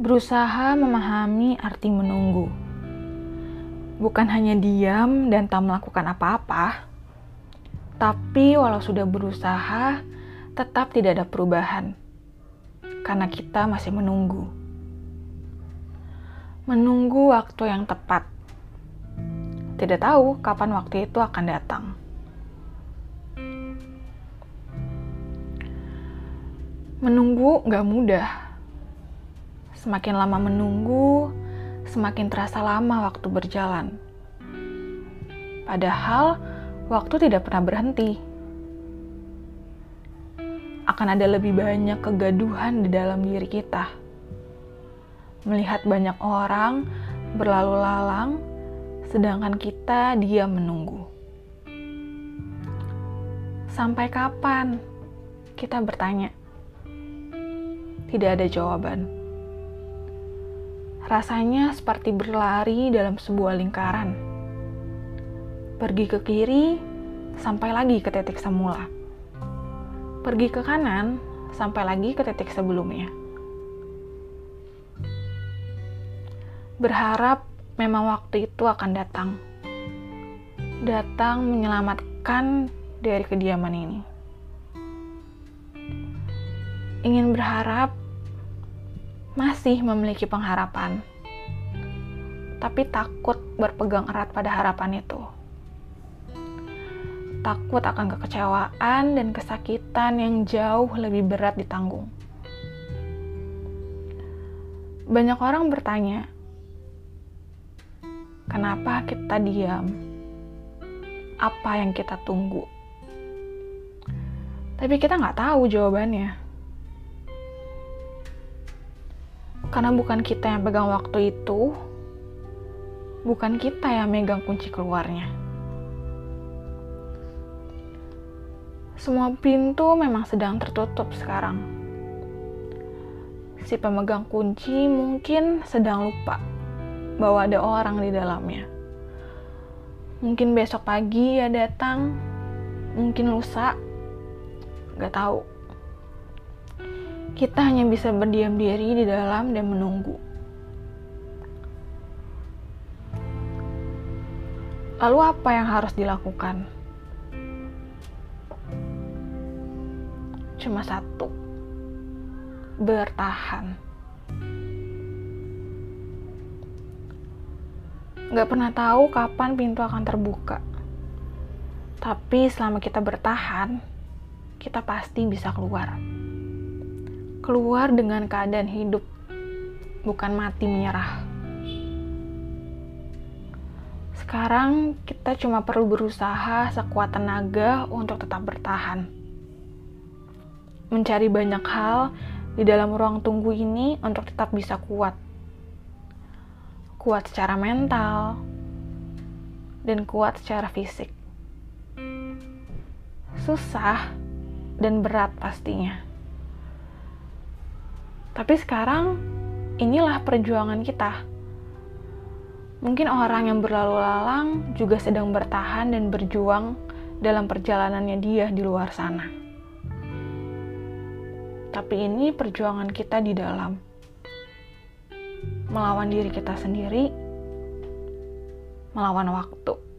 Berusaha memahami arti menunggu. Bukan hanya diam dan tak melakukan apa-apa, tapi walau sudah berusaha, tetap tidak ada perubahan. Karena kita masih menunggu. Menunggu waktu yang tepat. Tidak tahu kapan waktu itu akan datang. Menunggu gak mudah. Semakin lama menunggu, semakin terasa lama waktu berjalan. Padahal, waktu tidak pernah berhenti. Akan ada lebih banyak kegaduhan di dalam diri kita. Melihat banyak orang berlalu lalang, sedangkan kita diam menunggu. Sampai kapan? Kita bertanya. Tidak ada jawaban. Rasanya seperti berlari dalam sebuah lingkaran. Pergi ke kiri, sampai lagi ke titik semula. Pergi ke kanan, sampai lagi ke titik sebelumnya. Berharap memang waktu itu akan datang. Datang menyelamatkan dari kediaman ini. Ingin berharap masih memiliki pengharapan, tapi takut berpegang erat pada harapan itu. Takut akan kekecewaan dan kesakitan yang jauh lebih berat ditanggung. Banyak orang bertanya, kenapa kita diam? Apa yang kita tunggu? Tapi kita nggak tahu jawabannya Karena bukan kita yang pegang waktu itu, bukan kita yang megang kunci keluarnya. Semua pintu memang sedang tertutup sekarang. Si pemegang kunci mungkin sedang lupa bahwa ada orang di dalamnya. Mungkin besok pagi ya datang, mungkin lusa, gak tahu kita hanya bisa berdiam diri di dalam dan menunggu. Lalu, apa yang harus dilakukan? Cuma satu: bertahan. Gak pernah tahu kapan pintu akan terbuka, tapi selama kita bertahan, kita pasti bisa keluar keluar dengan keadaan hidup, bukan mati menyerah. Sekarang kita cuma perlu berusaha sekuat tenaga untuk tetap bertahan. Mencari banyak hal di dalam ruang tunggu ini untuk tetap bisa kuat. Kuat secara mental dan kuat secara fisik. Susah dan berat pastinya tapi sekarang inilah perjuangan kita. Mungkin orang yang berlalu lalang juga sedang bertahan dan berjuang dalam perjalanannya dia di luar sana. Tapi ini perjuangan kita di dalam. Melawan diri kita sendiri, melawan waktu.